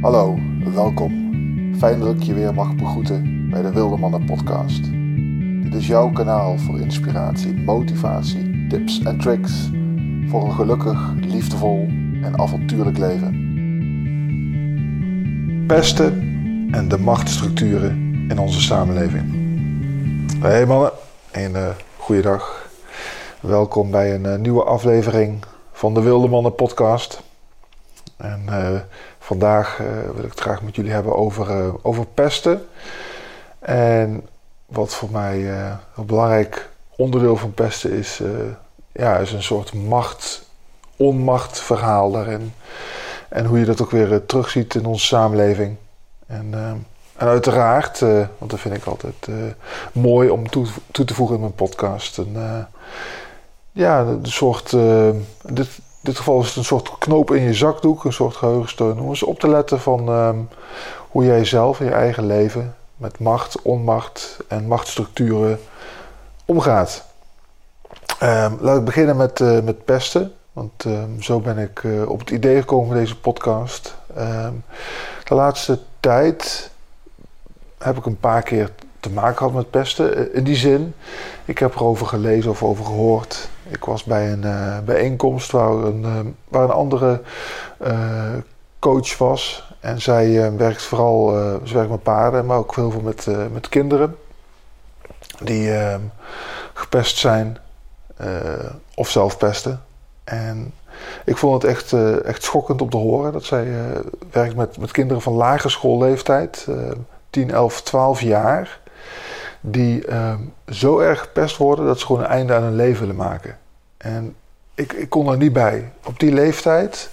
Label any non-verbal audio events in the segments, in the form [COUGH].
Hallo, welkom. Fijn dat ik je weer mag begroeten bij de Wilde Mannen podcast. Dit is jouw kanaal voor inspiratie, motivatie, tips en tricks voor een gelukkig, liefdevol en avontuurlijk leven. Pesten en de machtsstructuren in onze samenleving. Hey mannen, een uh, dag. Welkom bij een uh, nieuwe aflevering van de Wilde Mannen podcast. En uh, vandaag uh, wil ik het graag met jullie hebben over, uh, over pesten. En wat voor mij een belangrijk onderdeel van pesten is, ja, is een soort macht-onmacht verhaal daarin. En hoe je dat ook weer terugziet in onze samenleving. En, en uiteraard, want dat vind ik altijd mooi om toe, toe, te voegen in mijn podcast. Een, ja, een soort. dit, dit geval is het een soort knoop in je zakdoek, een soort geheugensteun. Om eens op te letten van um, hoe jij zelf in je eigen leven met macht, onmacht en machtsstructuren omgaat. Um, laat ik beginnen met, uh, met pesten. Want um, zo ben ik uh, op het idee gekomen met deze podcast. de laatste tijd heb ik een paar keer te maken gehad met pesten. In die zin, ik heb erover gelezen of over gehoord. Ik was bij een uh, bijeenkomst waar een, uh, waar een andere uh, coach was. En zij werkt vooral, ze werkt met paarden, maar ook heel veel met, met kinderen. Die ehm, gepest zijn of zelf pesten. En ik vond het echt, echt schokkend om te horen dat zij werkt met, met kinderen van lage schoolleeftijd. 10, 11, 12 jaar die uh, zo erg gepest worden dat ze gewoon een einde aan hun leven willen maken. En ik, ik kon er niet bij. Op die leeftijd.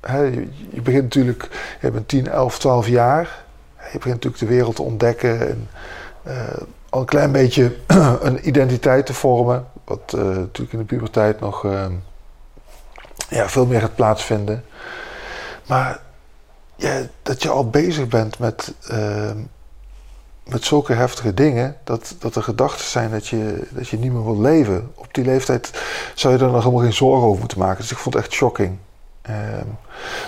Hè, je, begint natuurlijk, je bent 10, 11, 12 jaar. Je begint natuurlijk de wereld te ontdekken en uh, al een klein beetje [CLEARS THROAT] een identiteit te vormen. Wat uh, natuurlijk in de puberteit nog ehm, ja, veel meer gaat plaatsvinden. Maar dat je al bezig bent met ehm, met zulke heftige dingen, dat, dat er gedachten zijn dat je, dat je niet meer wil leven. Op die leeftijd zou je er nog helemaal geen zorgen over moeten maken. Dus ik vond het echt shocking. Uh,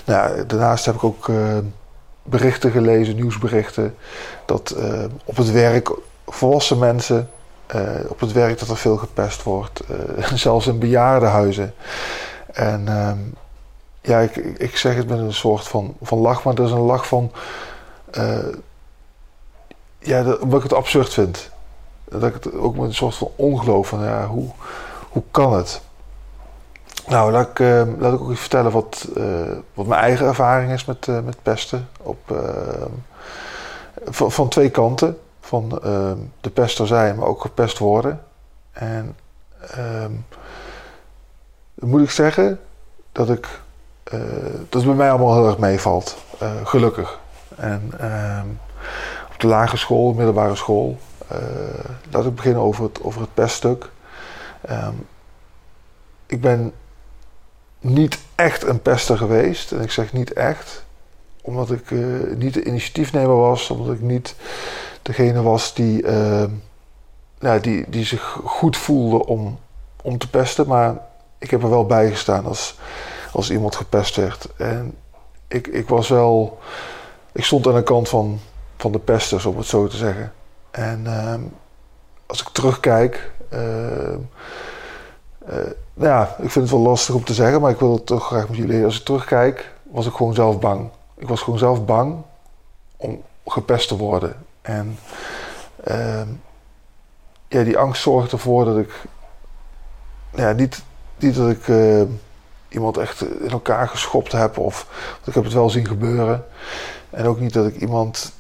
nou, daarnaast heb ik ook uh, berichten gelezen, nieuwsberichten, dat uh, op het werk volwassen mensen, eh, op het werk dat er veel gepest wordt, [LAUGHS] zelfs in bejaardenhuizen. En ehm, ja, ik, ik zeg het met een soort van, van lach, maar dat is een lach van ja, dat, omdat ik het absurd vind. Dat ik het ook met een soort van ongeloof van, ja, hoe, hoe kan het? Nou, laat ik, uh, laat ik ook eens vertellen wat, uh, wat mijn eigen ervaring is met, uh, met pesten. Op, van, van, twee kanten. Van de pester zijn, maar ook gepest worden. En ehm, moet ik zeggen dat ik dat het bij mij allemaal heel erg meevalt. gelukkig. En ehm, lagere school, middelbare school. Uh, laat ik beginnen over het, over het peststuk. Um, ik ben niet echt een pester geweest. En ik zeg niet echt, omdat ik uh, niet de initiatiefnemer was, omdat ik niet degene was die, uh, nou, die, die zich goed voelde om, om te pesten. Maar ik heb er wel bij gestaan als, als iemand gepest werd. En ik, ik was wel. Ik stond aan de kant van, van de pesters, om het zo te zeggen. En uh, als ik terugkijk. Nou ja, ik vind het wel lastig om te zeggen, maar ik wil het toch graag met jullie. Als ik terugkijk, was ik gewoon zelf bang. Ik was gewoon zelf bang om gepest te worden. En ehm, ja, die angst zorgde ervoor dat ik. Ja, niet, niet dat ik ehm, iemand echt in elkaar geschopt heb, of ik heb het wel zien gebeuren. En ook niet dat ik iemand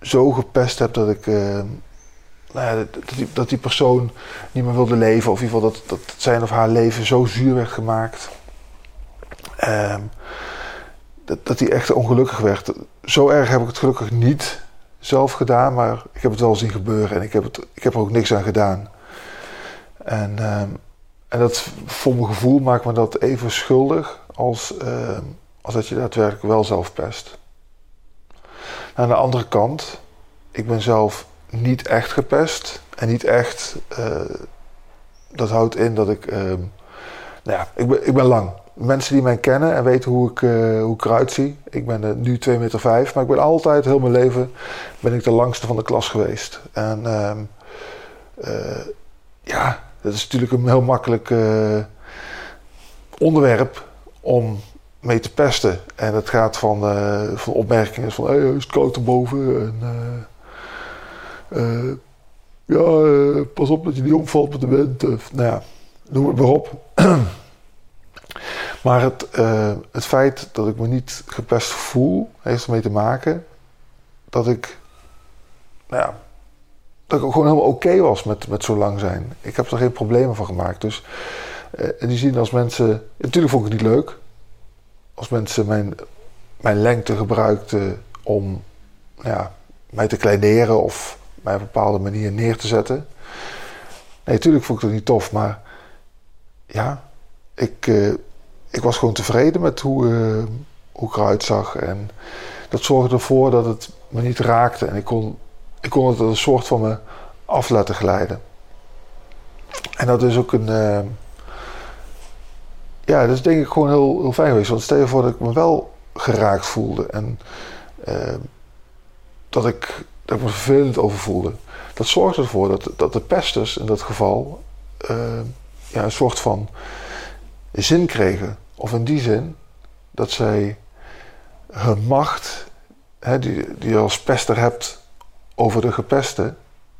zo gepest heb dat ik. Uh, nou ja, dat, die, dat, die, persoon niet meer wilde leven. Of in ieder geval dat, dat zijn of haar leven zo zuur werd gemaakt. Uh, dat, dat hij echt ongelukkig werd. Zo erg heb ik het gelukkig niet zelf gedaan. Maar ik heb het wel zien gebeuren. En ik heb, het, ik heb er ook niks aan gedaan. En, uh, en dat voor mijn gevoel maakt me dat even schuldig. Als, ehm, als dat je daadwerkelijk wel zelf pest. Aan de andere kant, ik ben zelf niet echt gepest. En niet echt, uh, dat houdt in dat ik, uh, nou ja, ik ben, ik ben lang. mensen die mij kennen en weten hoe ik, uh, hoe ik eruit zie. Ik ben uh, nu 2 meter 5, maar ik ben altijd, heel mijn leven, ben ik de langste van de klas geweest. En uh, ja, dat is natuurlijk een heel makkelijk onderwerp om mee te pesten. En het gaat van, van opmerkingen van, hey, is het koud erboven? En, ja, pas op dat je niet omvalt met de wind. Of, nou ja, noem het maar op. [CLEARS THROAT] Maar het, uh, het feit dat ik me niet gepest voel, heeft ermee te maken dat ik, nou ja, dat ik gewoon helemaal oké was met, met zo lang zijn. Ik heb er geen problemen van gemaakt. Dus uh, die zien als mensen. Natuurlijk vond ik het niet leuk. Als mensen mijn, mijn lengte gebruikten om ja, mij te kleineren of mij op een bepaalde manier neer te zetten. Nee, natuurlijk vond ik het niet tof, maar ja, ik, uh, ik was gewoon tevreden met hoe, uh, hoe ik eruit zag. En dat zorgde ervoor dat het me niet raakte. En ik kon, ik kon het een soort van me af laten glijden. En dat is ook een. Uh, ja, dat is denk ik gewoon heel, heel fijn geweest. Want stel je voor dat ik me wel geraakt voelde. En uh, dat, ik, dat ik me vervelend over voelde. Dat zorgde ervoor dat, dat de pesters in dat geval. ja, een soort van zin kregen. Of in die zin dat zij hun macht, hè, die, die je als pester hebt over de gepeste,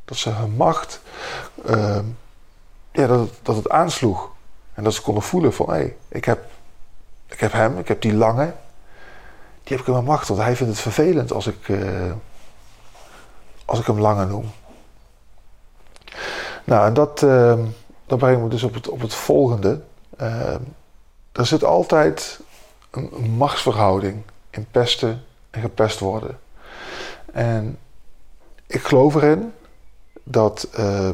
dat ze hun macht, uh, ja, dat, dat het aansloeg. En dat ze konden voelen van, hé, hey, ik, heb, ik heb hem, ik heb die lange, die heb ik in mijn macht. Want hij vindt het vervelend als ik, uh, als ik hem lange noem. Nou, en dat, uh, dat brengt me dus op het, op het volgende. Uh, er zit altijd een machtsverhouding in pesten en gepest worden. En ik geloof erin dat, uh,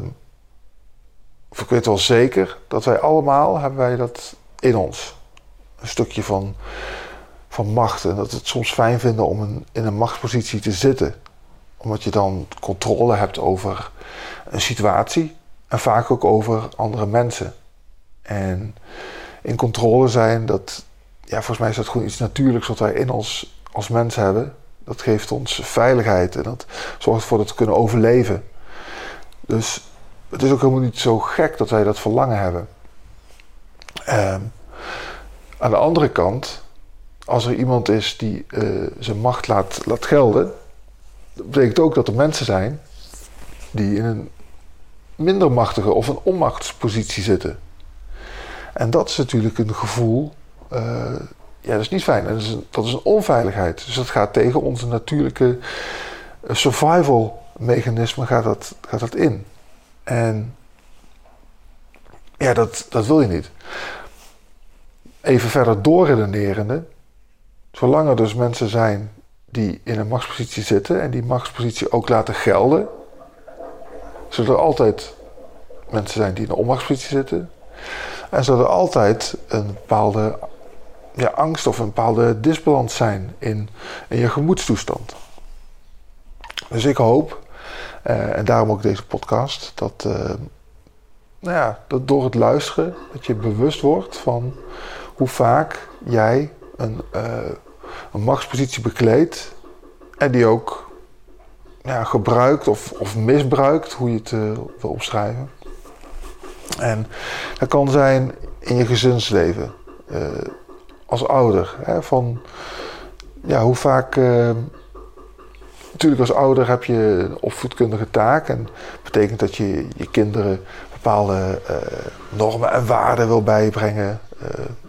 ik weet wel zeker, dat wij allemaal hebben wij dat in ons. Een stukje van, van macht. En dat we het soms fijn vinden om in een machtspositie te zitten. Omdat je dan controle hebt over een situatie en vaak ook over andere mensen. En in controle zijn, dat, ja, volgens mij is dat gewoon iets natuurlijks wat wij in ons als mens hebben. Dat geeft ons veiligheid en dat zorgt ervoor dat we kunnen overleven. Dus het is ook helemaal niet zo gek dat wij dat verlangen hebben. Uh, aan de andere kant, als er iemand is die uh, zijn macht laat, laat gelden, dat betekent ook dat er mensen zijn die in een minder machtige of een onmachtspositie zitten. En dat is natuurlijk een gevoel, uh, ja, dat is niet fijn. Dat is, een, dat is een onveiligheid. Dus dat gaat tegen onze natuurlijke eh, survival mechanisme gaat dat, gaat dat in. En ja, dat, dat wil je niet. Even verder doorredenerende. Zolang er dus mensen zijn die in een machtspositie zitten en die machtspositie ook laten gelden, zullen er altijd mensen zijn die in een onmachtspositie zitten. En zal er altijd een bepaalde ja, angst of een bepaalde disbalans zijn in, in je gemoedstoestand. Dus ik hoop, uh, en daarom ook deze podcast, dat, uh, nou ja, dat door het luisteren dat je bewust wordt van hoe vaak jij een, uh, een machtspositie bekleedt en die ook ja, gebruikt of, of misbruikt, hoe je het wil omschrijven. En dat kan zijn in je gezinsleven, als ouder. Hè, van, ja, hoe vaak. Natuurlijk, als ouder heb je een opvoedkundige taak. En dat betekent dat je je kinderen bepaalde uh, normen en waarden wil bijbrengen,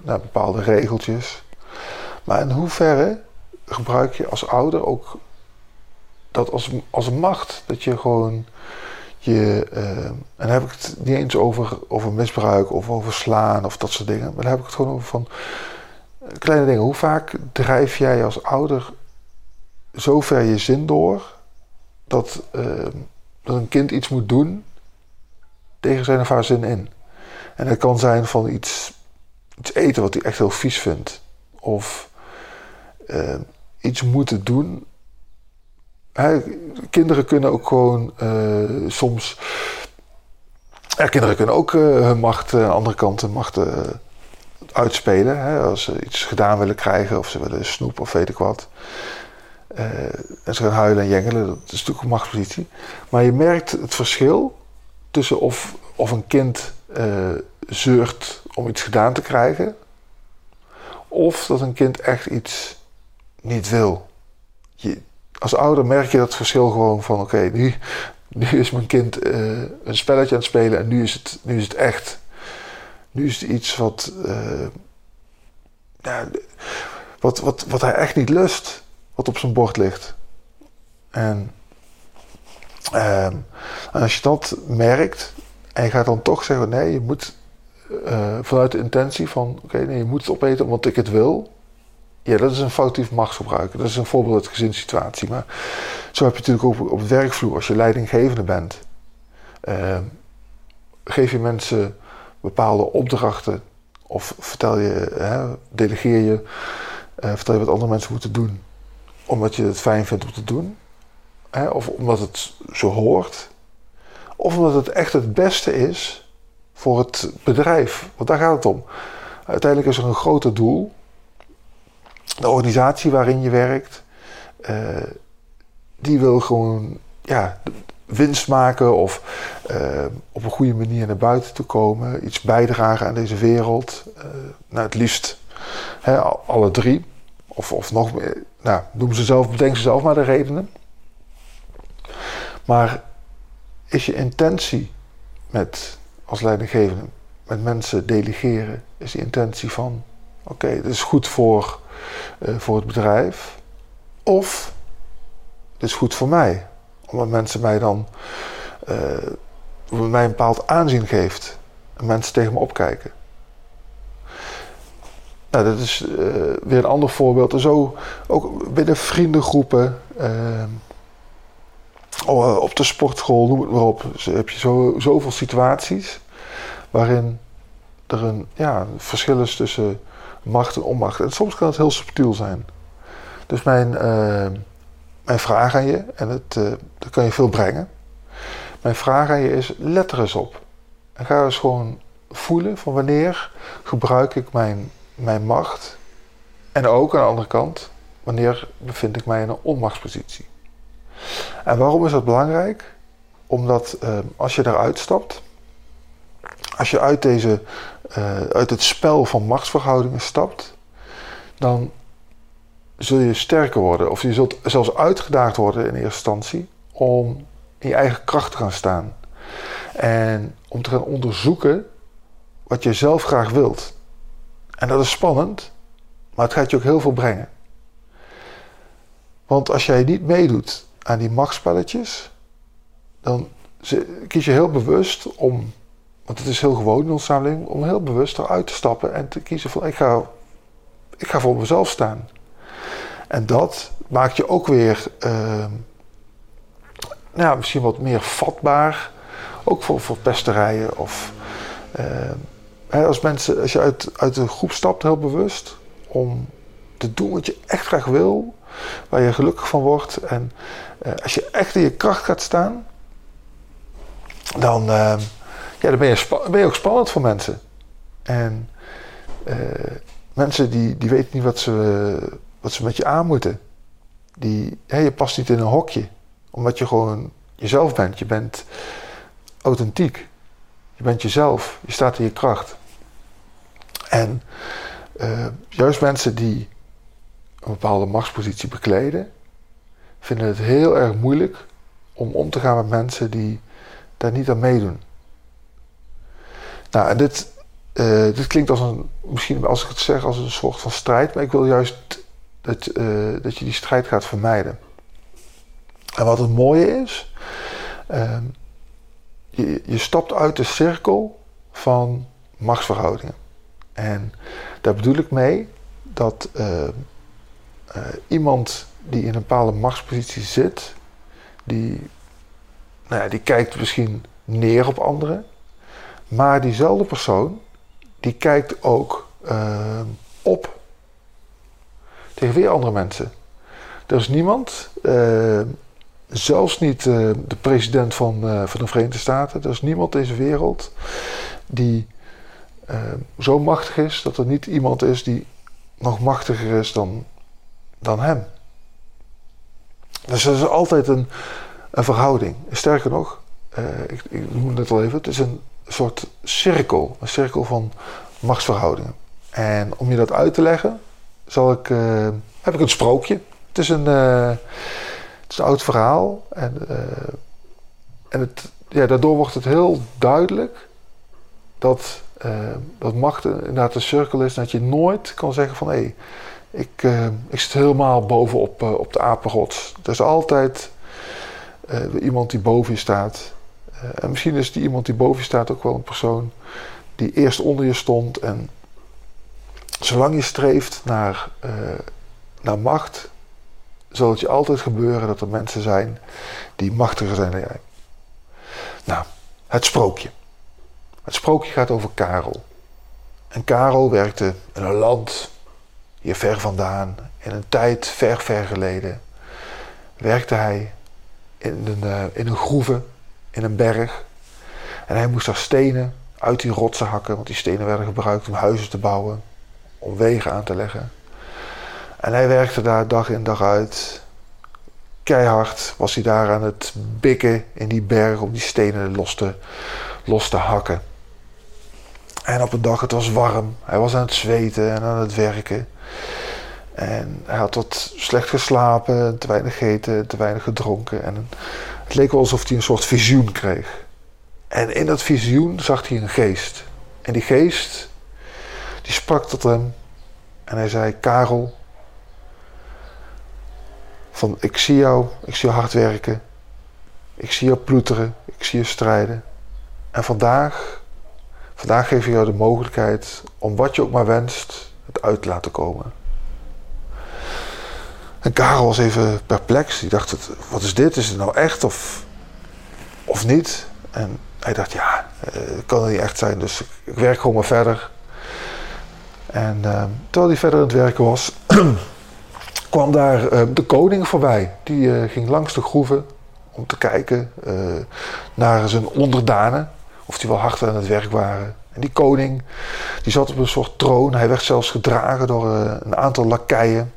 naar bepaalde regeltjes. Maar in hoeverre gebruik je als ouder ook dat als, als macht? Dat je gewoon je, uh, en dan heb ik het niet eens over, over misbruik of over slaan of dat soort dingen. Maar dan heb ik het gewoon over van eh, kleine dingen. Hoe vaak drijf jij als ouder zo ver je zin door dat, uh, dat een kind iets moet doen tegen zijn of haar zin in? En dat kan zijn van iets, iets eten wat hij echt heel vies vindt. Of iets moeten doen kinderen kunnen ook gewoon uh, soms. Ja, kinderen kunnen ook uh, hun macht, de andere kant, hun macht uitspelen. Hè, als ze iets gedaan willen krijgen of ze willen snoep of weet ik wat. Uh, en ze gaan huilen en jengelen, dat is natuurlijk een machtspositie. Maar je merkt het verschil tussen of, of een kind uh, zeurt om iets gedaan te krijgen, of dat een kind echt iets niet wil. Je, als ouder merk je dat verschil gewoon van: oké, nu, nu is mijn kind uh, een spelletje aan het spelen en nu is het, nu is het echt. Nu is het iets wat, wat, wat, wat hij echt niet lust, wat op zijn bord ligt. En, uh, en als je dat merkt en je gaat dan toch zeggen: nee, je moet uh, vanuit de intentie van: oké, nee, je moet het opeten omdat ik het wil. Ja, dat is een foutief machtsgebruik. Dat is een voorbeeld uit gezinssituatie. Maar zo heb je natuurlijk ook op het werkvloer, als je leidinggevende bent. Uh, geef je mensen bepaalde opdrachten of vertel je, hè, delegeer je, uh, vertel je wat andere mensen moeten doen, omdat je het fijn vindt om te doen, hè, of omdat het zo hoort, of omdat het echt het beste is voor het bedrijf. Want daar gaat het om. Uiteindelijk is er een groter doel. De organisatie waarin je werkt, uh, die wil gewoon ja, winst maken of uh, op een goede manier naar buiten te komen, iets bijdragen aan deze wereld. Uh, nou, het liefst hè, alle drie, of, of nog meer. Nou, noem ze zelf, bedenk ze zelf maar de redenen. Maar is je intentie met als leidinggevende met mensen delegeren, is de intentie van: oké, dit is goed voor, uh, voor het bedrijf. Of dit is goed voor mij. Omdat mensen mij dan uh, mij een bepaald aanzien geeft. En mensen tegen me opkijken. Nou, dat is uh, weer een ander voorbeeld. En zo ook binnen vriendengroepen. Oh, op de sportschool, noem het maar op. Dus heb je zo, zoveel situaties waarin er een ja, verschil is tussen macht en onmacht. En soms kan het heel subtiel zijn. Dus mijn, mijn vraag aan je, en het, uh, dat kan je veel brengen. Mijn vraag aan je is: let er eens op. En ga eens gewoon voelen van wanneer gebruik ik mijn, mijn macht. En ook aan de andere kant, wanneer bevind ik mij in een onmachtspositie. En waarom is dat belangrijk? Omdat uh, als je daaruit stapt, als je uit, deze, uh, uit het spel van machtsverhoudingen stapt, dan zul je sterker worden. Of je zult zelfs uitgedaagd worden in eerste instantie om in je eigen kracht te gaan staan. En om te gaan onderzoeken wat je zelf graag wilt. En dat is spannend, maar het gaat je ook heel veel brengen. Want als jij niet meedoet aan die machtspelletjes, dan kies je heel bewust om, want het is heel gewoon in onze samenleving, om heel bewust eruit te stappen en te kiezen van ik ga, ik ga voor mezelf staan. En dat maakt je ook weer uh, nou, misschien wat meer vatbaar, ook voor, voor pesterijen of uh, als mensen, als je uit, uit de groep stapt heel bewust om te doen wat je echt graag wil, waar je gelukkig van wordt. En uh, als je echt in je kracht gaat staan, dan, uh, ja, dan ben, je ben je ook spannend voor mensen. En uh, mensen die, die weten niet wat ze, wat ze met je aan moeten. Die, hey, je past niet in een hokje, omdat je gewoon jezelf bent. Je bent authentiek. Je bent jezelf. Je staat in je kracht. En juist mensen die een bepaalde machtspositie bekleden, vinden het heel erg moeilijk om om te gaan met mensen die daar niet aan meedoen. Nou, en dit, uh, dit klinkt als een, misschien als ik het zeg, als een soort van strijd, maar ik wil juist dat, uh, dat je die strijd gaat vermijden. En wat het mooie is, uh, je, stapt uit de cirkel van machtsverhoudingen. En daar bedoel ik mee dat uh, iemand die in een bepaalde machtspositie zit, die, nou ja, die kijkt misschien neer op anderen, maar diezelfde persoon, die kijkt ook uh, op tegen weer andere mensen. Er is niemand, zelfs niet de president van, van de Verenigde Staten, er is niemand in deze wereld die uh, zo machtig is dat er niet iemand is die nog machtiger is dan, dan hem. Dus er is altijd een, een verhouding. Sterker nog, ik, ik noemde het al even, het is een soort cirkel, een cirkel van machtsverhoudingen. En om je dat uit te leggen, zal ik, heb ik een sprookje. Het is een, het is een oud verhaal. En, uh, en het, ja, daardoor wordt het heel duidelijk dat, dat macht inderdaad een cirkel is. Dat je nooit kan zeggen van hé, hey, ik, ik zit helemaal bovenop op de apenrots. Er is altijd iemand die boven je staat. en misschien is die iemand die boven je staat ook wel een persoon die eerst onder je stond en zolang je streeft naar, naar macht, zal het je altijd gebeuren dat er mensen zijn die machtiger zijn dan jij. Nou, het sprookje. Het sprookje gaat over Karel. En Karel werkte in een land hier ver vandaan, in een tijd ver, ver geleden. Werkte hij in een, uh, in een groeve, in een berg. En hij moest daar stenen uit die rotsen hakken, want die stenen werden gebruikt om huizen te bouwen, om wegen aan te leggen. En hij werkte daar dag in dag uit. Keihard was hij daar aan het bikken in die berg om die stenen los te, los te hakken. En op een dag, het was warm. Hij was aan het zweten en aan het werken. En hij had wat slecht geslapen, te weinig gegeten, te weinig gedronken. En het leek wel alsof hij een soort visioen kreeg. En in dat visioen zag hij een geest. En die geest, die sprak tot hem. En hij zei, Karel, van ik zie jou, ik zie jou hard werken. Ik zie jou ploeteren, ik zie je strijden. En vandaag, vandaag geef ik jou de mogelijkheid om wat je ook maar wenst, het uit te laten komen. En Karel was even perplex. Die dacht, wat is dit? Is het nou echt of, of niet? En hij dacht, ja, het eh, kan er niet echt zijn, dus ik werk gewoon maar verder. En uh, terwijl hij verder aan het werken was, [CLEARS THROAT] kwam daar uh, de koning voorbij. Die uh, ging langs de groeven om te kijken naar zijn onderdanen, of die wel hard aan het werk waren. En die koning, die zat op een soort troon. Hij werd zelfs gedragen door een aantal lakeien.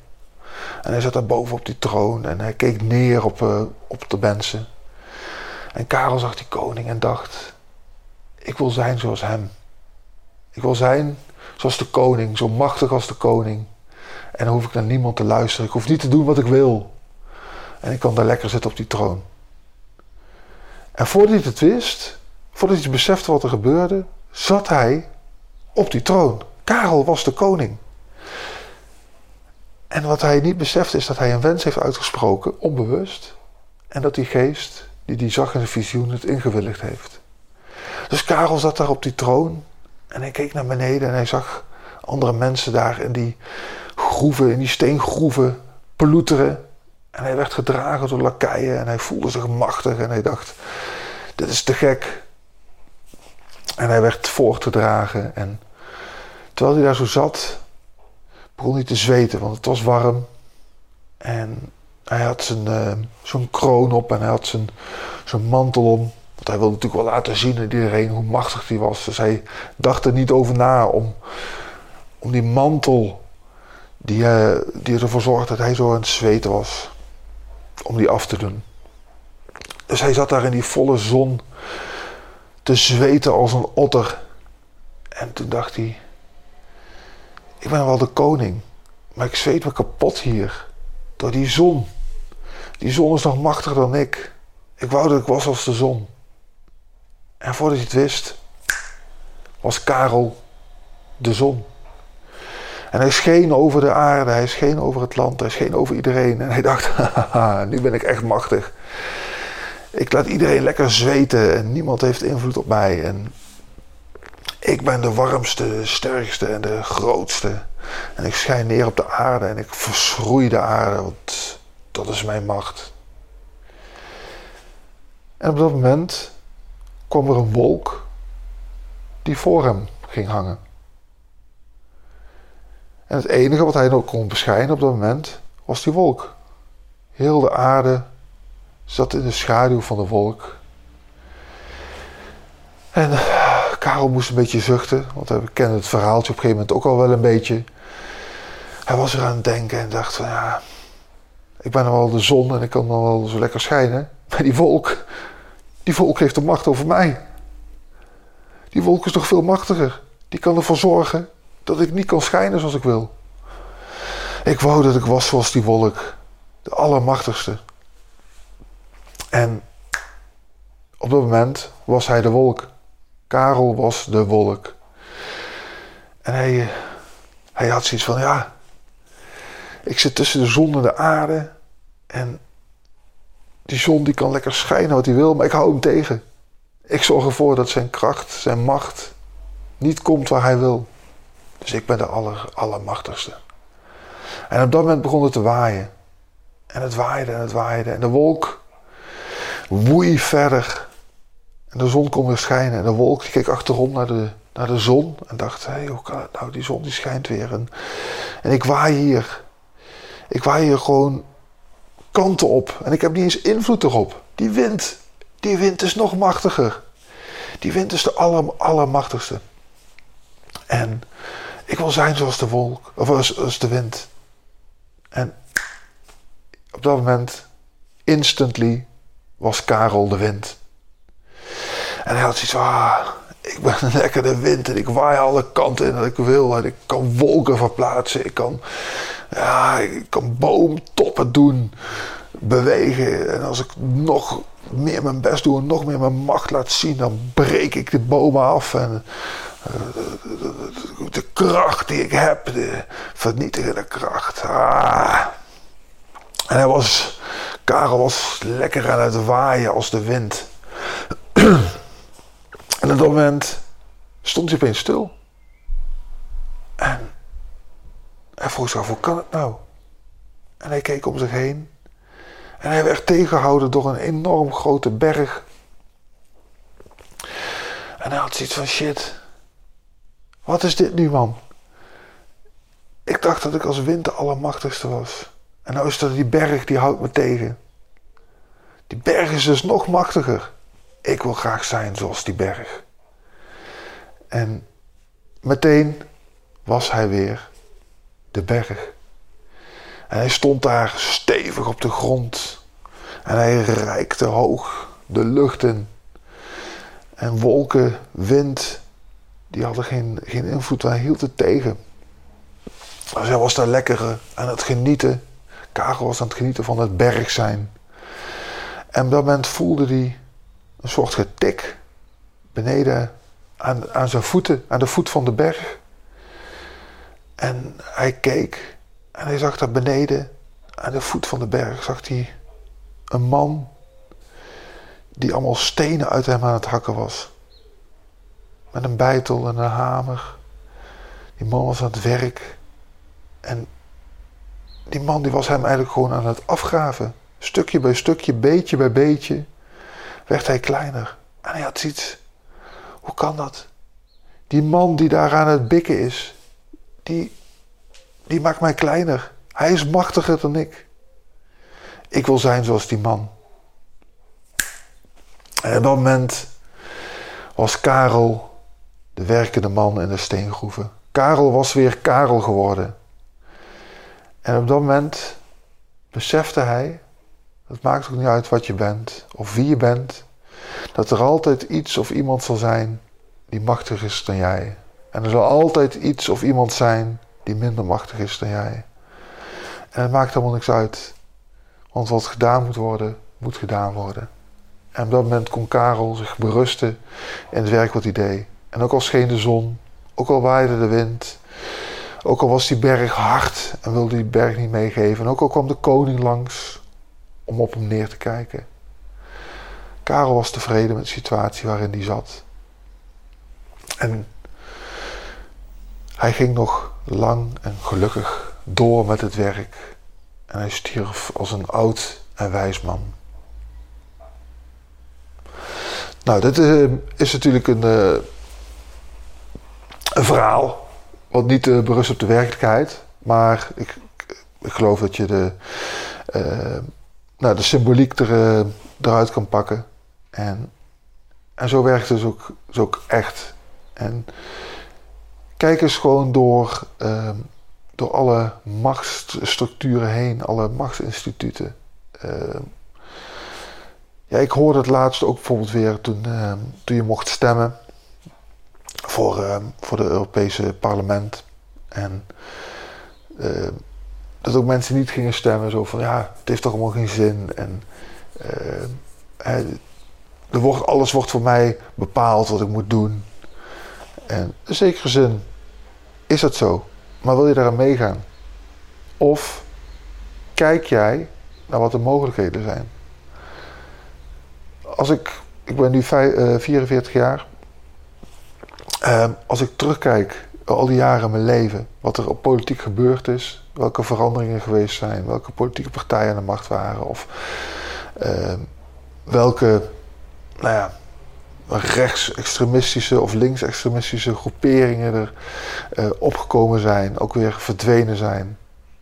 En hij zat daar boven op die troon en hij keek neer op, op de mensen. En Karel zag die koning en dacht: Ik wil zijn zoals hem. Ik wil zijn zoals de koning, zo machtig als de koning. En dan hoef ik naar niemand te luisteren. Ik hoef niet te doen wat ik wil. En ik kan daar lekker zitten op die troon. En voordat hij het wist, voordat hij besefte wat er gebeurde, zat hij op die troon. Karel was de koning. En wat hij niet besefte is dat hij een wens heeft uitgesproken, onbewust. En dat die geest die die zag in de visioen het ingewilligd heeft. Dus Karel zat daar op die troon en hij keek naar beneden en hij zag andere mensen daar in die groeven, in die steengroeven ploeteren. En hij werd gedragen door lakeien en hij voelde zich machtig en hij dacht, dit is te gek. En hij werd voortgedragen en terwijl hij daar zo zat, begon hij te zweten, want het was warm. En hij had zijn, uh, zo'n kroon op en hij had zijn, zijn mantel om. Want hij wilde natuurlijk wel laten zien aan iedereen hoe machtig hij was. Dus hij dacht er niet over na om, om die mantel die, uh, die ervoor zorgde dat hij zo aan het zweten was, om die af te doen. Dus hij zat daar in die volle zon te zweten als een otter. En toen dacht hij, ik ben wel de koning, maar ik zweet me kapot hier door die zon. Die zon is nog machtiger dan ik. Ik wou dat ik was als de zon. En voordat hij het wist, was Karel de zon. En hij scheen over de aarde, hij scheen over het land, hij scheen over iedereen. En hij dacht, [LAUGHS] nu ben ik echt machtig. Ik laat iedereen lekker zweten en niemand heeft invloed op mij. En ik ben de warmste, sterkste en de grootste. En ik schijn neer op de aarde en ik verschroei de aarde, want dat is mijn macht. En op dat moment kwam er een wolk die voor hem ging hangen. En het enige wat hij nog kon beschijnen op dat moment was die wolk. Heel de aarde zat in de schaduw van de wolk. En Karel moest een beetje zuchten, want we kennen het verhaaltje op een gegeven moment ook al wel een beetje. Hij was er aan het denken en dacht van ja, ik ben wel de zon en ik kan dan wel zo lekker schijnen. Maar die wolk, die wolk heeft de macht over mij. Die wolk is toch veel machtiger. Die kan ervoor zorgen dat ik niet kan schijnen zoals ik wil. Ik wou dat ik was zoals die wolk. De allermachtigste. En op dat moment was hij de wolk. Karel was de wolk. En hij, hij had zoiets van, ja, ik zit tussen de zon en de aarde. En die zon die kan lekker schijnen wat hij wil, maar ik hou hem tegen. Ik zorg ervoor dat zijn kracht, zijn macht niet komt waar hij wil. Dus ik ben de aller, allermachtigste. En op dat moment begon het te waaien. En het waaide en het waaide. En de wolk woei verder. En de zon kon weer schijnen. En de wolk keek achterom naar de, naar de zon. En dacht, hé, hey, hoe kan het nou? Die zon die schijnt weer. En, en ik waai hier. Ik waai hier gewoon kanten op. En ik heb niet eens invloed erop. Die wind, die wind is nog machtiger. Die wind is de aller, allermachtigste. En ik wil zijn zoals de wolk, of als de wind. En op dat moment, instantly, was Karel de wind. En hij had zoiets van, ah, ik ben [LAUGHS] lekker de wind en ik waai alle kanten in dat ik wil. En ik kan wolken verplaatsen, ik kan, ja, ik kan boomtoppen doen, bewegen. En als ik nog meer mijn best doe en nog meer mijn macht laat zien, dan breek ik de bomen af. En de kracht die ik heb, de vernietigende kracht. Ah. En hij was, Karel was lekker aan het waaien als de wind. [CLEARS THROAT] en op dat moment stond hij opeens stil. En hij vroeg zich af, hoe kan het nou? En hij keek om zich heen. En hij werd tegengehouden door een enorm grote berg. En hij had zoiets van shit. Wat is dit nu, man? Ik dacht dat ik als wind de allermachtigste was. En nou is dat die berg, die houdt me tegen. Die berg is dus nog machtiger. Ik wil graag zijn zoals die berg. En meteen was hij weer de berg. En hij stond daar stevig op de grond. En hij reikte hoog de lucht in. En wolken, wind, die hadden geen, geen invloed, hij hield het tegen. Hij was daar lekker aan het genieten. Karel was aan het genieten van het berg zijn. En op dat moment voelde hij een soort getik beneden aan, aan zijn voeten, aan de voet van de berg. En hij keek en hij zag daar beneden aan de voet van de berg zag hij een man die allemaal stenen uit hem aan het hakken was. Met een bijtel en een hamer. Die man was aan het werk. En die man die was hem eigenlijk gewoon aan het afgraven. Stukje bij stukje, beetje bij beetje, werd hij kleiner. En hij had zoiets. Hoe kan dat? Die man die daar aan het bikken is, die, die maakt mij kleiner. Hij is machtiger dan ik. Ik wil zijn zoals die man. En op dat moment was Karel de werkende man in de steengroeven. Karel was weer Karel geworden. En op dat moment besefte hij, het maakt ook niet uit wat je bent of wie je bent, dat er altijd iets of iemand zal zijn die machtiger is dan jij. En er zal altijd iets of iemand zijn die minder machtig is dan jij. En het maakt helemaal niks uit. Want wat gedaan moet worden, moet gedaan worden. En op dat moment kon Karel zich berusten in het werk wat hij deed. En ook al scheen de zon, ook al waaide de wind, ook al was die berg hard en wilde die berg niet meegeven, en ook al kwam de koning langs om op hem neer te kijken. Karel was tevreden met de situatie waarin hij zat. En hij ging nog lang en gelukkig door met het werk. En hij stierf als een oud en wijs man. Nou, dit uh, is natuurlijk een, een verhaal wat niet uh, berust op de werkelijkheid. Maar ik, ik geloof dat je de, nou, de symboliek er, eruit kan pakken. En, en zo werkt het dus ook, dus ook echt En kijk eens gewoon door, ehm, door alle machtsstructuren heen, alle machtsinstituten. Ehm, ja, ik hoorde het laatst ook bijvoorbeeld weer toen, ehm, toen je mocht stemmen voor, voor de Europese parlement. En dat ook mensen niet gingen stemmen, zo van ja, het heeft toch allemaal geen zin. En er wordt, alles wordt voor mij bepaald wat ik moet doen. En in zekere zin is dat zo. Maar wil je daaraan meegaan? Of kijk jij naar wat de mogelijkheden zijn? Als ik, ik ben nu 44 eh, jaar. Uh, als ik terugkijk al die jaren in mijn leven, wat er op politiek gebeurd is, welke veranderingen geweest zijn, welke politieke partijen aan de macht waren, of uh, welke, nou ja, rechtsextremistische of linksextremistische groeperingen er uh, opgekomen zijn, ook weer verdwenen zijn.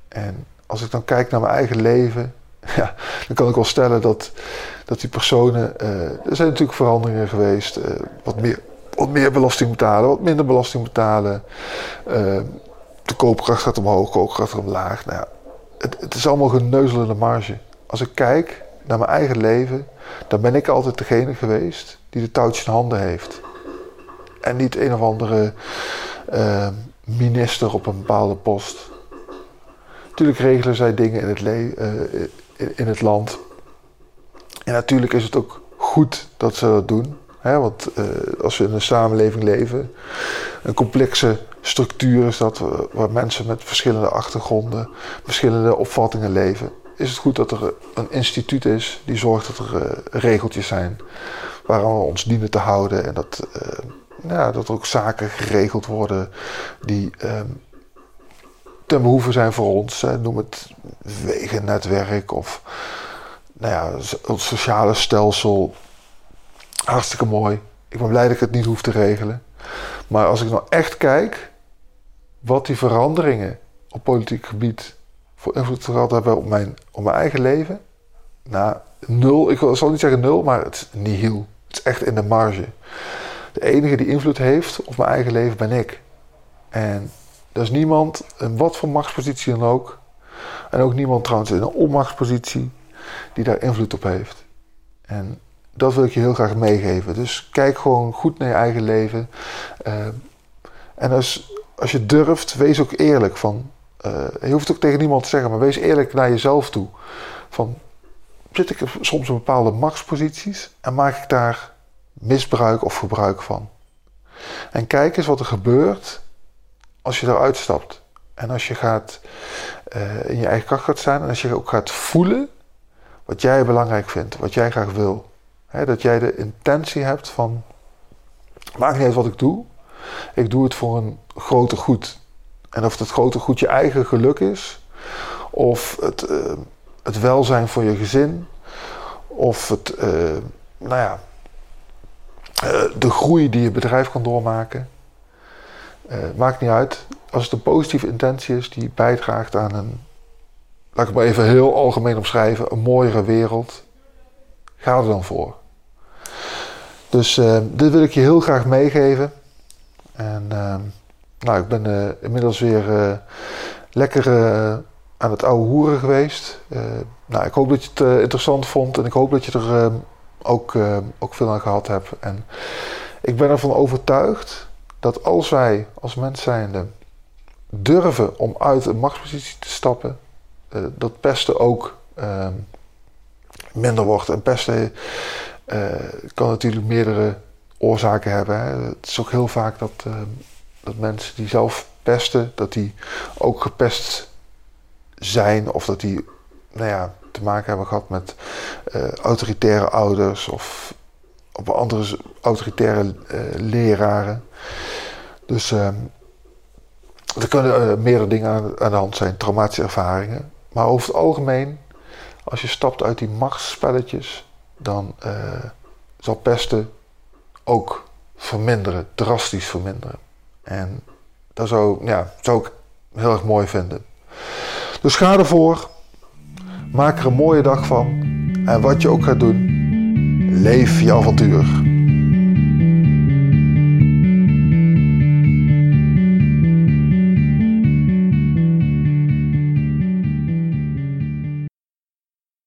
En als ik dan kijk naar mijn eigen leven, [LAUGHS] ja, dan kan ik wel stellen dat, dat die personen. Uh, er zijn natuurlijk veranderingen geweest. Uh, wat, meer, wat meer belasting betalen, wat minder belasting betalen. de koopkracht gaat omhoog, de koopkracht gaat omlaag. Nou het, het is allemaal geneuzel in de marge. Als ik kijk naar mijn eigen leven, dan ben ik altijd degene geweest die de touwtjes in handen heeft. En niet een of andere uh, minister op een bepaalde post. Natuurlijk regelen zij dingen in het, le uh, in het land. En natuurlijk is het ook goed dat ze dat doen. Hè? Want uh, als we in een samenleving leven, een complexe structuur is dat, waar mensen met verschillende achtergronden, verschillende opvattingen leven is het goed dat er een instituut is die zorgt dat er uh, regeltjes zijn waaraan we ons dienen te houden. En dat, uh, ja, dat er ook zaken geregeld worden die uh, ten behoeve zijn voor ons. noem het wegennetwerk of nou ja, het sociale stelsel. Hartstikke mooi. Ik ben blij dat ik het niet hoef te regelen. Maar als ik nou echt kijk wat die veranderingen op politiek gebied voor invloed gehad hebben op mijn, op mijn eigen leven? Nou, nul. Ik zal niet zeggen nul, maar het is nihil. Het is echt in de marge. De enige die invloed heeft op mijn eigen leven ben ik. En er is niemand, in wat voor machtspositie dan ook, en ook niemand trouwens in een onmachtspositie, die daar invloed op heeft. En dat wil ik je heel graag meegeven. Dus kijk gewoon goed naar je eigen leven. Uh, en als, als je durft, wees ook eerlijk van uh, je hoeft ook tegen niemand te zeggen, maar wees eerlijk naar jezelf toe. Van, zit ik soms in bepaalde machtsposities en maak ik daar misbruik of gebruik van? En kijk eens wat er gebeurt als je eruit stapt. En als je gaat uh, in je eigen kracht gaat staan en als je ook gaat voelen wat jij belangrijk vindt, wat jij graag wil. Dat jij de intentie hebt van, maakt niet uit wat ik doe, ik doe het voor een groter goed. En of het grote goed je eigen geluk is, of het, uh, het welzijn voor je gezin, of het, uh, nou ja, uh, de groei die je bedrijf kan doormaken. maakt niet uit. Als het een positieve intentie is die bijdraagt aan een, laat ik het maar even heel algemeen omschrijven, een mooiere wereld, ga er dan voor. Dus dit wil ik je heel graag meegeven. En ehm, nou, ik ben uh, inmiddels weer uh, lekker aan het oude hoeren geweest. nou, ik hoop dat je het interessant vond en ik hoop dat je er ook, ook veel aan gehad hebt. En ik ben ervan overtuigd dat als wij als mens zijnde durven om uit een machtspositie te stappen, dat pesten ook ehm, minder wordt. En pesten kan natuurlijk meerdere oorzaken hebben. Hè. Het is ook heel vaak dat ehm, dat mensen die zelf pesten, dat die ook gepest zijn of dat die nou ja, te maken hebben gehad met uh, autoritaire ouders of op andere autoritaire uh, leraren. Dus uh, er kunnen uh, meerdere dingen aan, aan, de hand zijn, traumatische ervaringen. Maar over het algemeen, als je stapt uit die machtsspelletjes, dan zal pesten ook verminderen, drastisch verminderen. En dat zou, ja, zou ik heel erg mooi vinden. Dus ga ervoor. Maak er een mooie dag van. En wat je ook gaat doen, leef je avontuur.